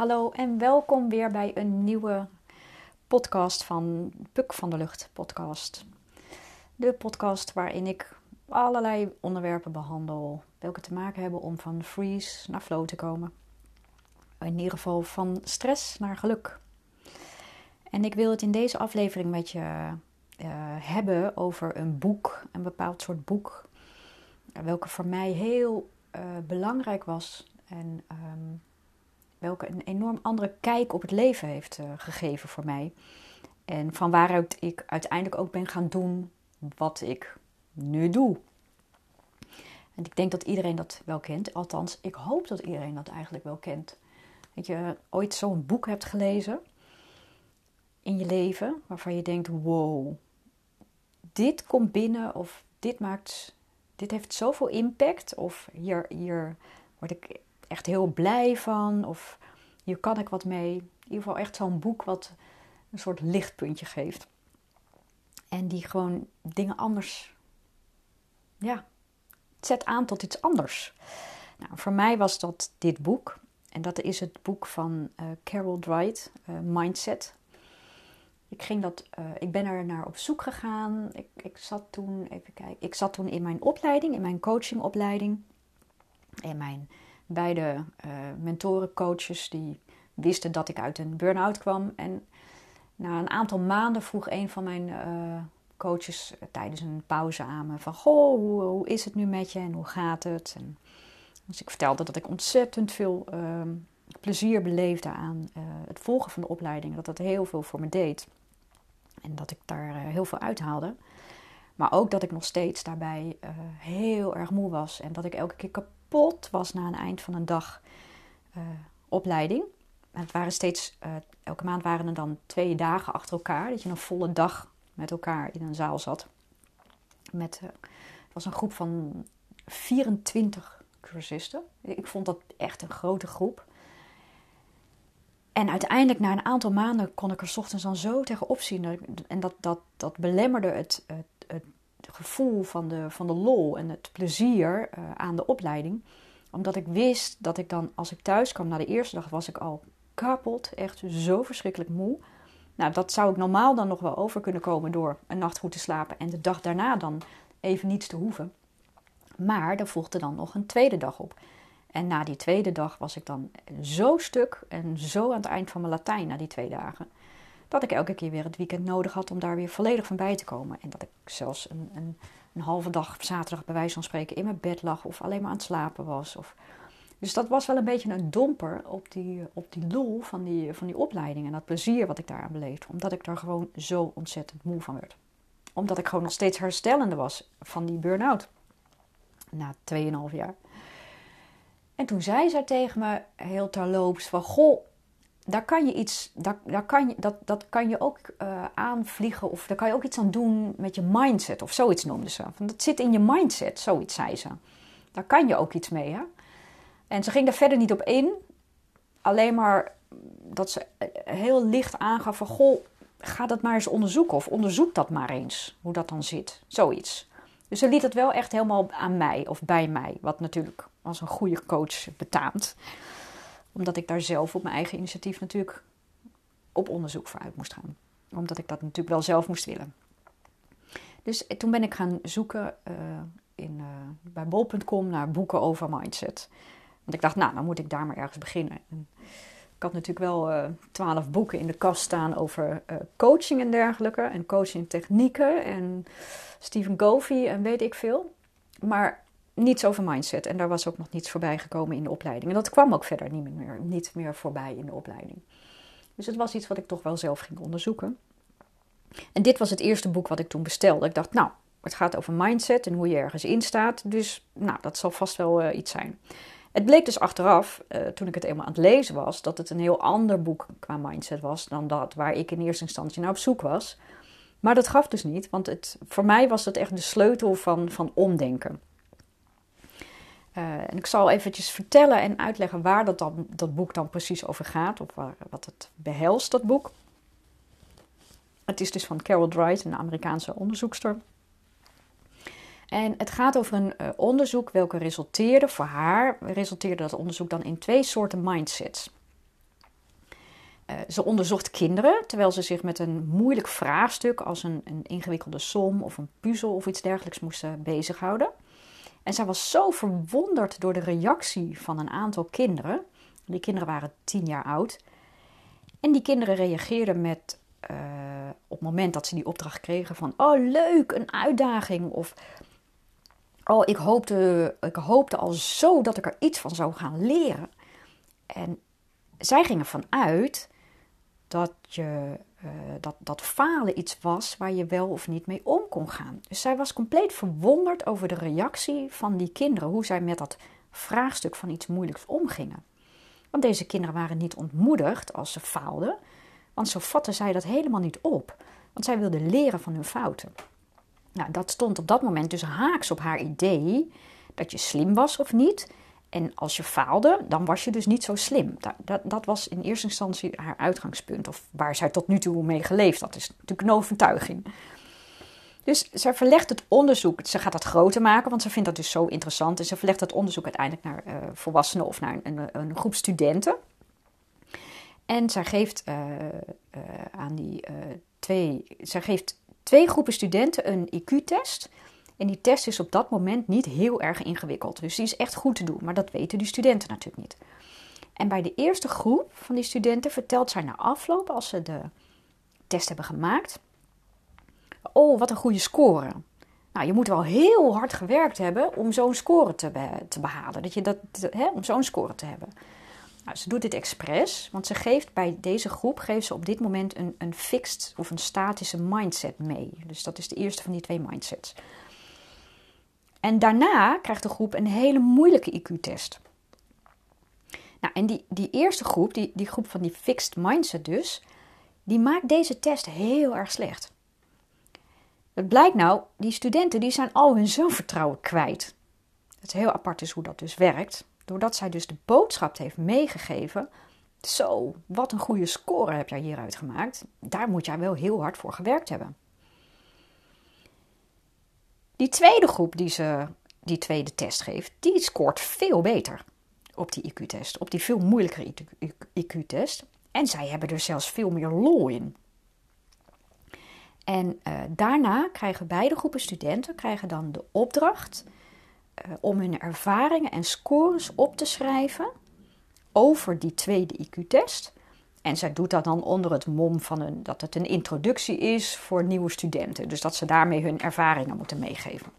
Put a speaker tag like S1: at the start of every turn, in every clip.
S1: hallo en welkom weer bij een nieuwe podcast van Puk van de Lucht podcast. De podcast waarin ik allerlei onderwerpen behandel, welke te maken hebben om van freeze naar flow te komen. In ieder geval van stress naar geluk. En ik wil het in deze aflevering met je uh, hebben over een boek, een bepaald soort boek, welke voor mij heel uh, belangrijk was en um, welke een enorm andere kijk op het leven heeft uh, gegeven voor mij. En van waaruit ik uiteindelijk ook ben gaan doen wat ik nu doe. En ik denk dat iedereen dat wel kent. Althans, ik hoop dat iedereen dat eigenlijk wel kent. Dat je ooit zo'n boek hebt gelezen in je leven waarvan je denkt: wow, dit komt binnen of dit maakt, dit heeft zoveel impact. Of hier, hier word ik echt heel blij van. Of hier kan ik wat mee. In ieder geval echt zo'n boek wat een soort lichtpuntje geeft. En die gewoon dingen anders. Ja, zet aan tot iets anders. Nou, voor mij was dat dit boek. En dat is het boek van uh, Carol Dwight, uh, Mindset. Ik, ging dat, uh, ik ben er naar op zoek gegaan. Ik, ik zat toen, even kijken, ik zat toen in mijn opleiding, in mijn coachingopleiding. En mijn beide uh, mentoren, coaches, die wisten dat ik uit een burn-out kwam. En na een aantal maanden vroeg een van mijn uh, coaches tijdens een pauze aan me van... Goh, hoe, is het nu met je en hoe gaat het? En dus ik vertelde dat ik ontzettend veel uh, plezier beleefde aan het volgen van de opleiding. Dat dat heel veel voor me deed. En dat ik daar heel veel uithaalde. Maar ook dat ik nog steeds daarbij heel erg moe was. En dat ik elke keer kapot kapot was na een eind van een dag uh, opleiding. Het waren steeds, uh, elke maand waren er dan twee dagen achter elkaar. Dat je een volle dag met elkaar in een zaal zat. Met, uh, het was een groep van 24 cursisten. Ik vond dat echt een grote groep. En uiteindelijk, na een aantal maanden, kon ik er ochtends dan zo tegenop zien. En dat, dat, dat belemmerde het, het, het gevoel van de, van de lol en het plezier uh, aan de opleiding. Omdat ik wist dat ik dan, als ik thuis kwam na de eerste dag, was ik al kapot. Echt zo verschrikkelijk moe. Nou, dat zou ik normaal dan nog wel over kunnen komen door een nacht goed te slapen en de dag daarna dan even niets te hoeven. Maar er volgde dan nog een tweede dag op. En na die tweede dag was ik dan zo stuk en zo aan het eind van mijn Latijn na die twee dagen dat ik elke keer weer het weekend nodig had om daar weer volledig van bij te komen. En dat ik zelfs een, een, een halve dag zaterdag bij wijze van spreken in mijn bed lag of alleen maar aan het slapen was. Of... Dus dat was wel een beetje een domper op die, op die lol van die, van die opleiding en dat plezier wat ik daaraan beleefde. Omdat ik daar gewoon zo ontzettend moe van werd. Omdat ik gewoon nog steeds herstellende was van die burn-out. Na 2,5 jaar. En toen zei zij tegen me heel terloops van... Goh, daar kan je iets, daar, daar kan je, dat, dat kan je ook uh, aanvliegen of daar kan je ook iets aan doen met je mindset of zoiets noemde ze. Van, dat zit in je mindset, zoiets zei ze. Daar kan je ook iets mee. Hè? En ze ging daar verder niet op in, alleen maar dat ze eh, heel licht aangaf van goh, ga dat maar eens onderzoeken of onderzoek dat maar eens, hoe dat dan zit, zoiets. Dus ze liet het wel echt helemaal aan mij of bij mij, wat natuurlijk als een goede coach betaamt omdat ik daar zelf op mijn eigen initiatief natuurlijk op onderzoek voor uit moest gaan. Omdat ik dat natuurlijk wel zelf moest willen. Dus toen ben ik gaan zoeken uh, in, uh, bij bol.com naar boeken over mindset. Want ik dacht, nou, dan moet ik daar maar ergens beginnen. En ik had natuurlijk wel twaalf boeken in de kast staan over coaching en dergelijke. En coaching technieken en Stephen Covey en weet ik veel. Maar niets over mindset. En daar was ook nog niets voorbij gekomen in de opleiding. En dat kwam ook verder niet meer, niet meer voorbij in de opleiding. Dus het was iets wat ik toch wel zelf ging onderzoeken. En dit was het eerste boek wat ik toen bestelde. Ik dacht, nou, het gaat over mindset en hoe je ergens in staat. Dus nou, dat zal vast wel uh, iets zijn. Het bleek dus achteraf, uh, toen ik het eenmaal aan het lezen was, dat het een heel ander boek qua mindset was dan dat waar ik in eerste instantie naar op zoek was. Maar dat gaf dus niet, want het, voor mij was het echt de sleutel van, van omdenken. Uh, en ik zal eventjes vertellen en uitleggen waar dat, dat boek dan precies over gaat, of waar, wat het behelst, dat boek. Het is dus van Carol Dwight, een Amerikaanse onderzoekster. En het gaat over een uh, onderzoek welke resulteerde, voor haar resulteerde dat onderzoek dan in twee soorten mindsets. ze onderzocht kinderen terwijl ze zich met een moeilijk vraagstuk als een, een ingewikkelde som of een puzzel of iets dergelijks moesten bezighouden. En zij was zo verwonderd door de reactie van een aantal kinderen. Die kinderen waren tien jaar oud. En die kinderen reageerden met, uh, op het moment dat ze die opdracht kregen, van: Oh, leuk, een uitdaging. Of Oh, ik hoopte, ik hoopte al zo dat ik er iets van zou gaan leren. En zij gingen vanuit dat, je, uh, dat, dat falen iets was waar je wel of niet mee om kon gaan. Dus zij was compleet verwonderd over de reactie van die kinderen, hoe zij met dat vraagstuk van iets moeilijks omgingen. Want deze kinderen waren niet ontmoedigd als ze faalden, want zo vatten zij dat helemaal niet op. Want zij wilden leren van hun fouten. Nou, dat stond op dat moment dus haaks op haar idee dat je slim was of niet. En als je faalde, dan was je dus niet zo slim. Dat, dat, dat, was in eerste instantie haar uitgangspunt. Of waar zij tot nu toe mee geleefd. Dat is natuurlijk een overtuiging. Dus zij verlegt het onderzoek. Ze gaat dat groter maken, want ze vindt dat dus zo interessant. En ze verlegt het onderzoek uiteindelijk naar uh, volwassenen of naar een, een, groep studenten. En zij geeft uh, uh, aan die twee. Zij geeft twee groepen studenten een IQ-test. En die test is op dat moment niet heel erg ingewikkeld. Dus die is echt goed te doen, maar dat weten die studenten natuurlijk niet. En bij de eerste groep van die studenten vertelt zij na afloop, als ze de test hebben gemaakt: Oh, wat een goede score. Nou, je moet wel heel hard gewerkt hebben om zo'n score te, te behalen. Dat je dat, hè, om zo'n score te hebben. Nou, ze doet dit expres, want ze geeft bij deze groep geeft ze op dit moment een, een fixed of een statische mindset mee. Dus dat is de eerste van die twee mindsets. En daarna krijgt de groep een hele moeilijke IQ-test. Nou, en die, die eerste groep, die, die groep van die fixed mindset dus, die maakt deze test heel erg slecht. Het blijkt nou, die studenten die zijn al hun zelfvertrouwen kwijt. Het is heel apart is hoe dat dus werkt doordat zij dus de boodschap heeft meegegeven. Zo, wat een goede score heb jij hieruit gemaakt. Daar moet jij wel heel hard voor gewerkt hebben. Die tweede groep die ze die tweede test geeft, die scoort veel beter op die IQ-test, op die veel moeilijkere IQ-test. En zij hebben er zelfs veel meer lol in. En uh, daarna krijgen beide groepen studenten krijgen dan de opdracht eh, om hun ervaringen en scores op te schrijven over die tweede IQ-test. En zij doet dat dan onder het mom van dat het een introductie is voor nieuwe studenten. Dus dat ze daarmee hun ervaringen moeten meegeven.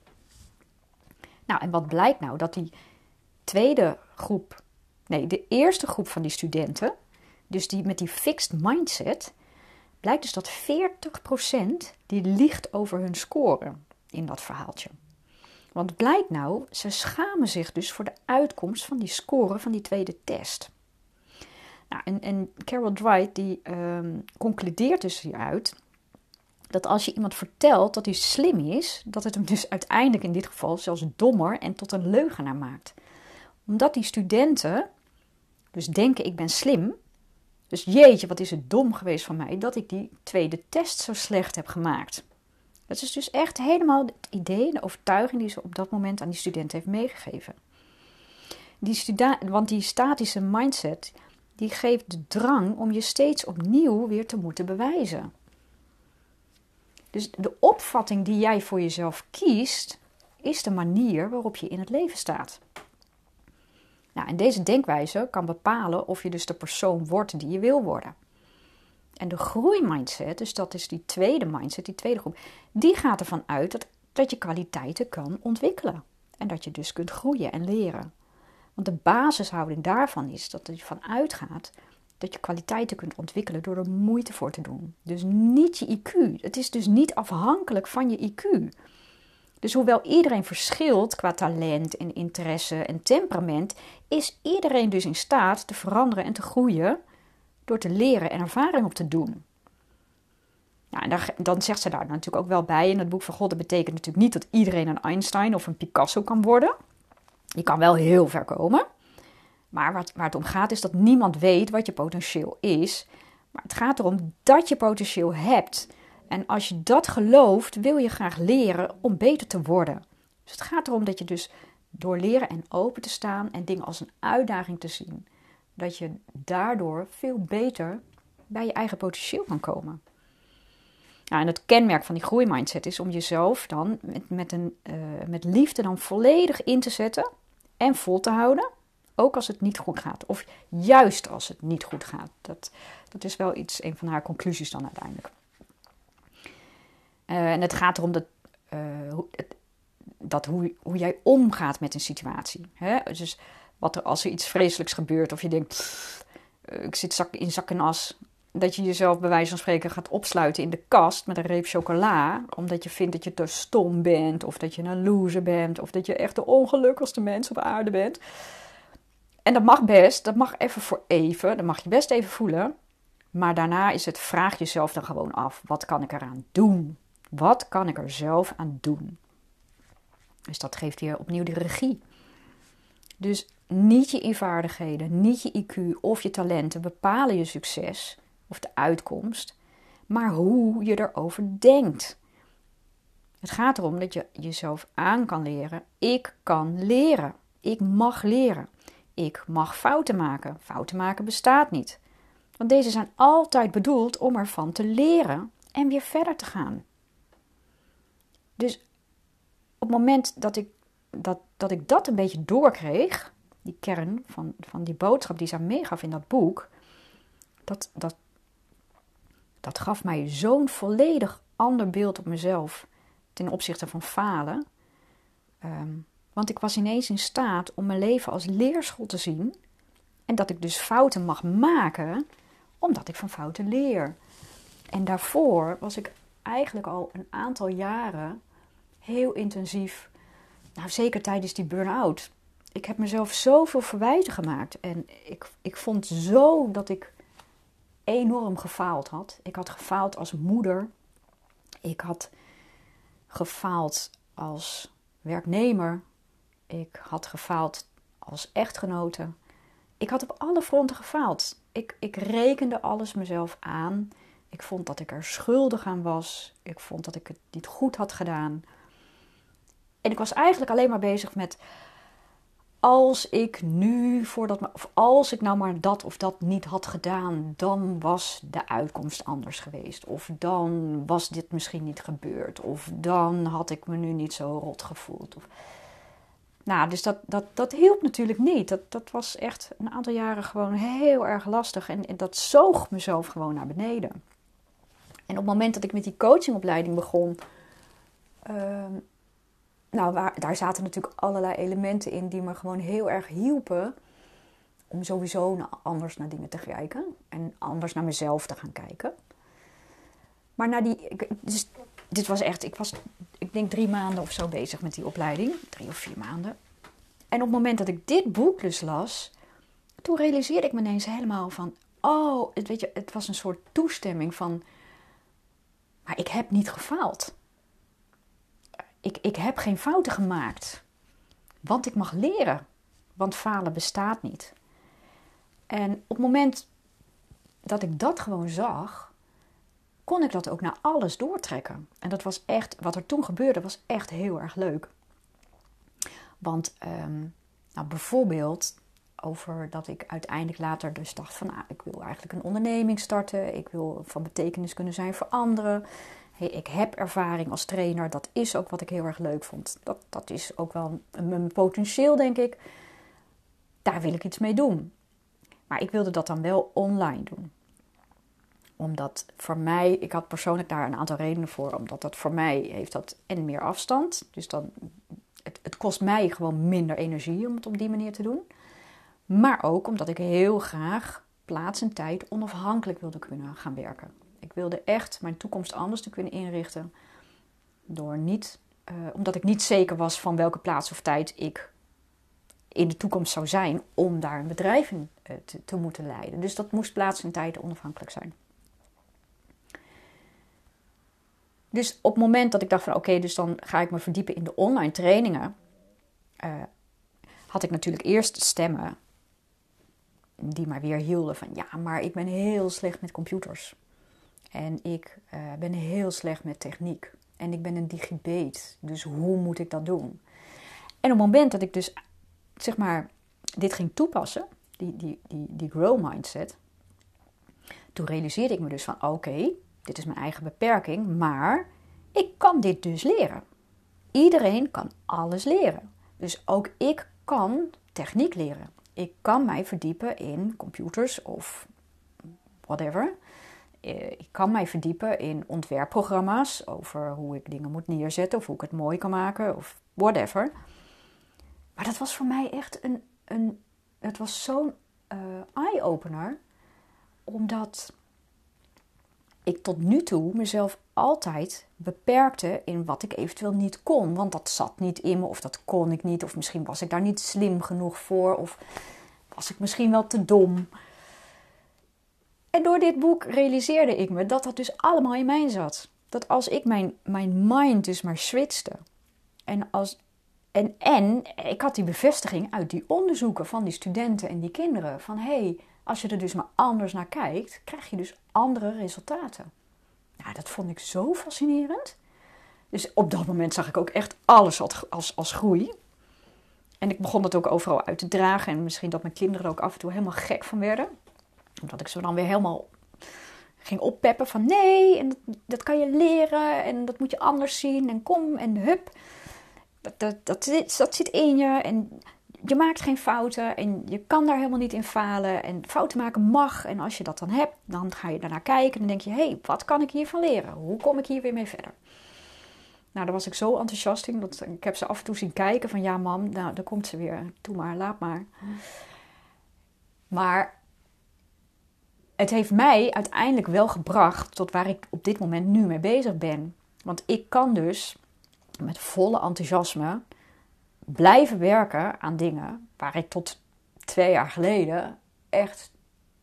S1: Nou, en wat blijkt nou? Dat die tweede groep, nee, de eerste groep van die studenten, dus die met die fixed mindset, blijkt dus dat 40% die liegt over hun score in dat verhaaltje. Want blijkt nou, ze schamen zich dus voor de uitkomst van die score van die tweede test. Nou, en, en Carol Dwight die ehm, concludeert dus hieruit dat als je iemand vertelt dat hij slim is, dat het hem dus uiteindelijk in dit geval zelfs dommer en tot een leugenaar maakt. Omdat die studenten dus denken ik ben slim, dus jeetje wat is het dom geweest van mij dat ik die tweede test zo slecht heb gemaakt. Dat is dus echt helemaal het idee, de overtuiging die ze op dat moment aan die student heeft meegegeven. Die want die statische mindset, die geeft de drang om je steeds opnieuw weer te moeten bewijzen. Dus de opvatting die jij voor jezelf kiest, is de manier waarop je in het leven staat. Nou, en deze denkwijze kan bepalen of je dus de persoon wordt die je wil worden. En de groeimindset, dus dat is die tweede mindset, die tweede groep, die gaat ervan uit dat, dat je kwaliteiten kan ontwikkelen. En dat je dus kunt groeien en leren. De basishouding daarvan is dat je van uitgaat dat je kwaliteiten kunt ontwikkelen door er moeite voor te doen. Dus niet je IQ. Het is dus niet afhankelijk van je IQ. Dus hoewel iedereen verschilt qua talent en interesse en temperament, is iedereen dus in staat te veranderen en te groeien door te leren en ervaring op te doen. Nou, en dan zegt ze daar natuurlijk ook wel bij in het boek van God. Dat betekent natuurlijk niet dat iedereen een Einstein of een Picasso kan worden. Je kan wel heel ver komen. Maar waar het om gaat is dat niemand weet wat je potentieel is. Maar het gaat erom dat je potentieel hebt. En als je dat gelooft, wil je graag leren om beter te worden. Dus het gaat erom dat je dus door leren en open te staan en dingen als een uitdaging te zien, dat je daardoor veel beter bij je eigen potentieel kan komen. Nou, en het kenmerk van die groeimindset is om jezelf dan met, met, een, uh, met liefde dan volledig in te zetten en vol te houden. Ook als het niet goed gaat. Of juist als het niet goed gaat. Dat, dat is wel iets, een van haar conclusies dan uiteindelijk. Uh, en het gaat erom dat, uh, dat hoe, hoe jij omgaat met een situatie. Hè? Dus wat er als er iets vreselijks gebeurt, of je denkt, ik zit zak, in zak en as, dat je jezelf bij wijze van spreken gaat opsluiten in de kast met een reep chocola, omdat je vindt dat je te stom bent, of dat je een loser bent, of dat je echt de ongelukkigste mens op aarde bent. En dat mag best, dat mag even voor even, dat mag je best even voelen. Maar daarna is het, vraag jezelf dan gewoon af, wat kan ik eraan doen? Wat kan ik er zelf aan doen? Dus dat geeft je opnieuw die regie. Dus niet je invaardigheden, niet je IQ of je talenten bepalen je succes of de uitkomst, maar hoe je erover denkt. Het gaat erom dat je jezelf aan kan leren. Ik kan leren. Ik mag leren. Ik mag fouten maken. Fouten maken bestaat niet. Want deze zijn altijd bedoeld om ervan te leren en weer verder te gaan. Dus op het moment dat ik dat, dat, ik dat een beetje doorkreeg, die kern van, van die boodschap die ze aan meegaf in dat boek, dat, dat, dat gaf mij zo'n volledig ander beeld op mezelf ten opzichte van falen. Ehm, want ik was ineens in staat om mijn leven als leerschool te zien. En dat ik dus fouten mag maken, omdat ik van fouten leer. En daarvoor was ik eigenlijk al een aantal jaren heel intensief, nou zeker tijdens die burn-out. Ik heb mezelf zoveel verwijten gemaakt. En ik, ik vond zo dat ik enorm gefaald had. Ik had gefaald als moeder. Ik had gefaald als werknemer. Ik had gefaald als echtgenote. Ik had op alle fronten gefaald. Ik, ik rekende alles mezelf aan. Ik vond dat ik er schuldig aan was. Ik vond dat ik het niet goed had gedaan. En ik was eigenlijk alleen maar bezig met als ik nu voordat, of als ik nou maar dat of dat niet had gedaan, dan was de uitkomst anders geweest. Of dan was dit misschien niet gebeurd. Of dan had ik me nu niet zo rot gevoeld. Of... Nou, dus dat, dat, dat hielp natuurlijk niet. Dat, dat was echt een aantal jaren gewoon heel erg lastig. En, dat zoog mezelf gewoon naar beneden. En op het moment dat ik met die coachingopleiding begon, ehm, nou, daar zaten natuurlijk allerlei elementen in die me gewoon heel erg hielpen om sowieso anders naar dingen te kijken en anders naar mezelf te gaan kijken. Maar na die, dus dit was echt, ik was, ik denk drie maanden of zo bezig met die opleiding, drie of vier maanden. En op het moment dat ik dit boek dus las, toen realiseerde ik me ineens helemaal van, oh, het, weet je, het was een soort toestemming van, maar ik heb niet gefaald ik, ik heb geen fouten gemaakt. Want ik mag leren. Want falen bestaat niet. En op het moment dat ik dat gewoon zag, kon ik dat ook naar alles doortrekken. En dat was echt, wat er toen gebeurde, was echt heel erg leuk. Want um, nou, bijvoorbeeld over dat ik uiteindelijk later dus dacht van, nou, ik wil eigenlijk een onderneming starten. Ik wil van betekenis kunnen zijn voor anderen ik heb ervaring als trainer. Dat is ook wat ik heel erg leuk vond. Dat, dat is ook wel mijn potentieel, denk ik. Daar wil ik iets mee doen. Maar ik wilde dat dan wel online doen. Omdat voor mij, ik had persoonlijk daar een aantal redenen voor. Omdat dat voor mij heeft dat en meer afstand. Dus dan, het, het kost mij gewoon minder energie om het op die manier te doen. Maar ook omdat ik heel graag plaats en tijd onafhankelijk wilde kunnen gaan werken. Ik wilde echt mijn toekomst anders te kunnen inrichten. Door niet, uh, omdat ik niet zeker was van welke plaats of tijd ik in de toekomst zou zijn om daar een bedrijf in uh, te, te, moeten leiden. Dus dat moest plaats en tijd onafhankelijk zijn. Dus op het moment dat ik dacht van oké, dus dan ga ik me verdiepen in de online trainingen, uh, had ik natuurlijk eerst stemmen die mij weer hielden van ja, maar ik ben heel slecht met computers. En ik uh, ben heel slecht met techniek. En ik ben een digibeet. Dus hoe moet ik dat doen? En op het moment dat ik dus, zeg maar, dit ging toepassen, die, die, die, die grow mindset, Toen realiseerde ik me dus van oké, dit is mijn eigen beperking, maar ik kan dit dus leren. Iedereen kan alles leren. Dus ook ik kan techniek leren. Ik kan mij verdiepen in computers of whatever. Eh, ik kan mij verdiepen in ontwerpprogramma's over hoe ik dingen moet neerzetten of hoe ik het mooi kan maken of whatever. Maar dat was voor mij echt een, een het was zo'n uh, eye-opener, omdat ik tot nu toe mezelf altijd beperkte in wat ik eventueel niet kon. Want dat zat niet in me, of dat kon ik niet, of misschien was ik daar niet slim genoeg voor, of was ik misschien wel te dom. En door dit boek realiseerde ik me dat dat dus allemaal in mij zat. Dat als ik mijn, mijn mind dus maar switchte. En, als, en, en ik had die bevestiging uit die onderzoeken van die studenten en die kinderen. Van hé, hey, als je er dus maar anders naar kijkt, krijg je dus andere resultaten. Nou, dat vond ik zo fascinerend. Dus op dat moment zag ik ook echt alles als, als, als groei. En ik begon het ook overal uit te dragen. En misschien dat mijn kinderen er ook af en toe helemaal gek van werden. Omdat ik ze dan weer helemaal ging oppeppen van nee, en dat, dat kan je leren. En dat moet je anders zien. En kom en hup. Dat, dat, dat, dat zit in je. En je maakt geen fouten en je kan daar helemaal niet in falen. En fouten maken mag. En als je dat dan hebt, dan ga je daarnaar kijken en dan denk je: hé, hey, wat kan ik hiervan leren? Hoe kom ik hier weer mee verder? Nou, daar was ik zo enthousiast in. Dat, ik heb ze af en toe zien kijken van ja, mam, nou, daar komt ze weer. Doe maar, laat maar. Maar het heeft mij uiteindelijk wel gebracht tot waar ik op dit moment nu mee bezig ben. Want ik kan dus met volle enthousiasme blijven werken aan dingen waar ik tot twee jaar geleden echt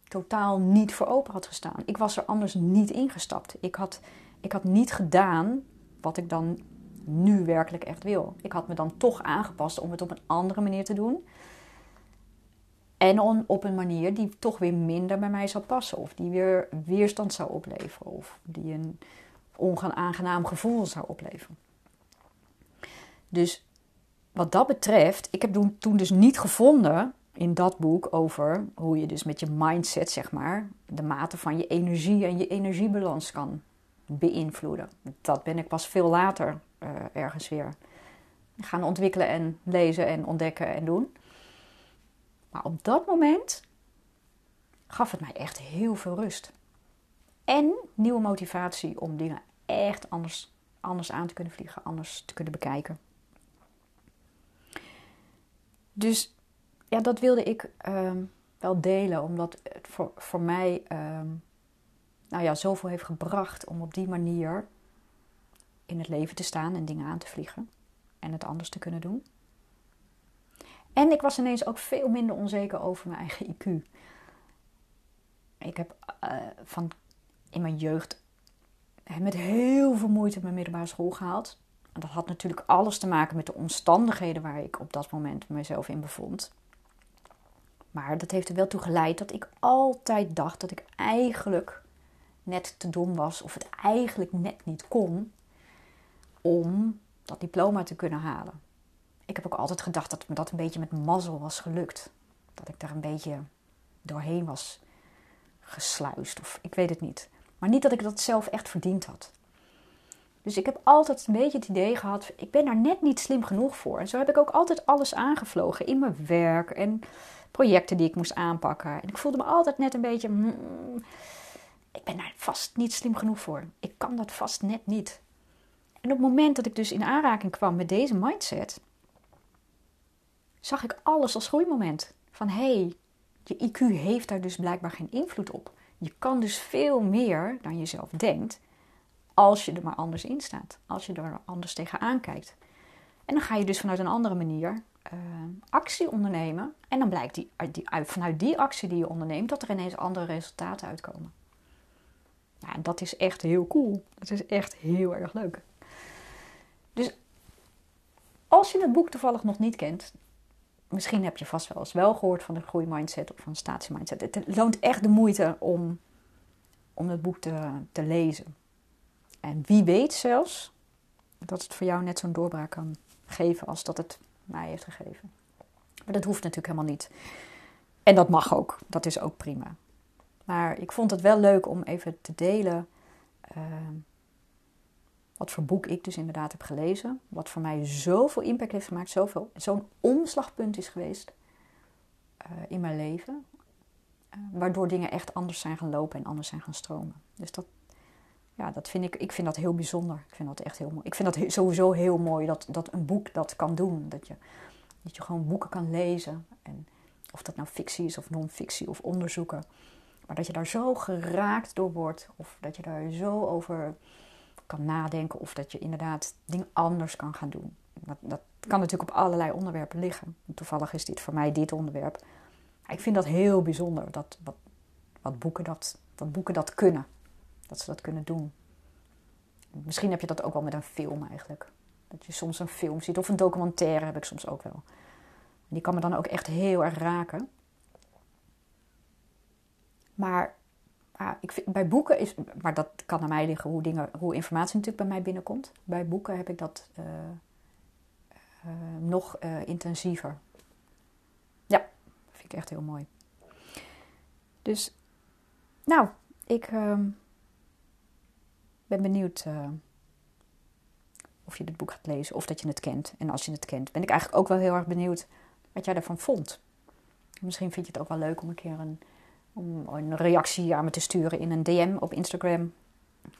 S1: totaal niet voor open had gestaan. Ik was er anders niet ingestapt. Ik had, ik had niet gedaan wat ik dan nu werkelijk echt wil. Ik had me dan toch aangepast om het op een andere manier te doen. En op een manier die toch weer minder bij mij zou passen. Of die weer weerstand zou opleveren. Of die een onaangenaam gevoel zou opleveren. Dus wat dat betreft, ik heb toen dus niet gevonden in dat boek over hoe je dus met je mindset, zeg maar, de mate van je energie en je energiebalans kan beïnvloeden. Dat ben ik pas veel later uh, ergens weer gaan ontwikkelen en lezen en ontdekken en doen. Maar op dat moment gaf het mij echt heel veel rust. En nieuwe motivatie om dingen echt anders, anders aan te kunnen vliegen, anders te kunnen bekijken. Dus ja, dat wilde ik ehm, wel delen, omdat het voor, voor mij um, nou ja, zoveel heeft gebracht om op die manier in het leven te staan en dingen aan te vliegen en het anders te kunnen doen. En ik was ineens ook veel minder onzeker over mijn eigen IQ. Ik heb uh, van in mijn jeugd met heel veel moeite mijn middelbare school gehaald dat had natuurlijk alles te maken met de omstandigheden waar ik op dat moment mezelf in bevond. Maar dat heeft er wel toe geleid dat ik altijd dacht dat ik eigenlijk net te dom was of het eigenlijk net niet kon om dat diploma te kunnen halen. Ik heb ook altijd gedacht dat me dat een beetje met mazzel was gelukt. Dat ik daar een beetje doorheen was gesluist of ik weet het niet. Maar niet dat ik dat zelf echt verdiend had. Dus ik heb altijd een beetje het idee gehad, ik ben daar net niet slim genoeg voor. En zo heb ik ook altijd alles aangevlogen in mijn werk en projecten die ik moest aanpakken. En ik voelde me altijd net een beetje, mm, ik ben daar vast niet slim genoeg voor. Ik kan dat vast net niet. En op het moment dat ik dus in aanraking kwam met deze mindset, zag ik alles als groeimoment. Van hé, hey, je IQ heeft daar dus blijkbaar geen invloed op. Je kan dus veel meer dan je zelf denkt. Als je er maar anders in staat. Als je er anders tegenaan kijkt. En dan ga je dus vanuit een andere manier uh, actie ondernemen. En dan blijkt die, vanuit die actie die je onderneemt dat er ineens andere resultaten uitkomen. Ja, dat is echt heel cool. Dat is echt heel erg leuk. Dus als je het boek toevallig nog niet kent, misschien heb je vast wel eens wel gehoord van de groeimindset of van de statiemindset. Het loont echt de moeite om, om het boek te, te lezen. En wie weet zelfs dat het voor jou net zo'n doorbraak kan geven als dat het mij heeft gegeven. Maar dat hoeft natuurlijk helemaal niet. En dat mag ook. Dat is ook prima. Maar ik vond het wel leuk om even te delen ehm, wat voor boek ik dus inderdaad heb gelezen. Wat voor mij zoveel impact heeft gemaakt, zoveel, zo'n omslagpunt is geweest eh, in mijn leven. Uh, waardoor dingen echt anders zijn gaan lopen en anders zijn gaan stromen. Dus dat, ja, dat vind ik, ik vind dat heel bijzonder. Ik vind dat echt heel mooi. Ik vind dat sowieso heel mooi dat, dat een boek dat kan doen. Dat je, dat je gewoon boeken kan lezen. En of dat nou fictie is of non-fictie of onderzoeken. Maar dat je daar zo geraakt door wordt. Of dat je daar zo over kan nadenken. Of dat je inderdaad dingen anders kan gaan doen. Dat, dat kan natuurlijk op allerlei onderwerpen liggen. Toevallig is dit voor mij dit onderwerp. Ik vind dat heel bijzonder. Dat, wat, wat, boeken dat, boeken dat kunnen. Dat ze dat kunnen doen. Misschien heb je dat ook wel met een film eigenlijk. Dat je soms een film ziet. Of een documentaire heb ik soms ook wel. Die kan me dan ook echt heel erg raken. Maar ik vind, bij boeken is, maar dat kan aan mij liggen hoe, dingen, hoe informatie natuurlijk bij mij binnenkomt. Bij boeken heb ik dat uh, uh, nog uh, intensiever. Ja, vind ik echt heel mooi. Dus, nou, ik ehm, ben benieuwd of je dit boek gaat lezen of dat je het kent. En als je het kent, ben ik eigenlijk ook wel heel erg benieuwd wat jij ervan vond. Misschien vind je het ook wel leuk om een keer een, om een reactie aan me te sturen in een DM op Instagram.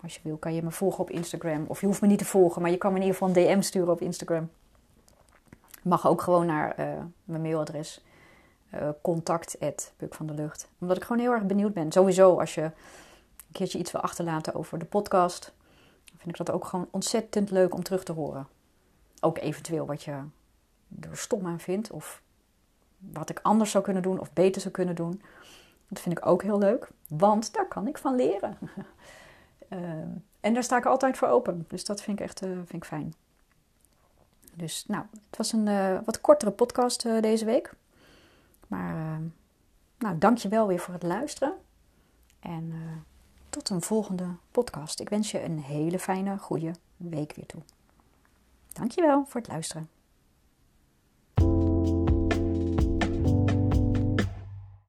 S1: Als je wil, kan je me volgen op Instagram. Of je hoeft me niet te volgen, maar je kan me in ieder geval een DM sturen op Instagram. Mag ook gewoon naar uh, mijn mailadres. Uh, van de Lucht. Omdat ik gewoon heel erg benieuwd ben. Sowieso als je een keertje iets wil achterlaten over de podcast. Vind ik dat ook gewoon ontzettend leuk om terug te horen. Ook eventueel wat je er stom aan vindt. Of wat ik anders zou kunnen doen of beter zou kunnen doen. Dat vind ik ook heel leuk, want daar kan ik van leren. Ehm, en daar sta ik altijd voor open. Dus dat vind ik echt uh, vind ik fijn. Dus nou, het was een uh, wat kortere podcast uh, deze week. Maar nou, dank je wel weer voor het luisteren. En tot een volgende podcast. Ik wens je een hele fijne, goede week weer toe. Dankjewel voor het luisteren.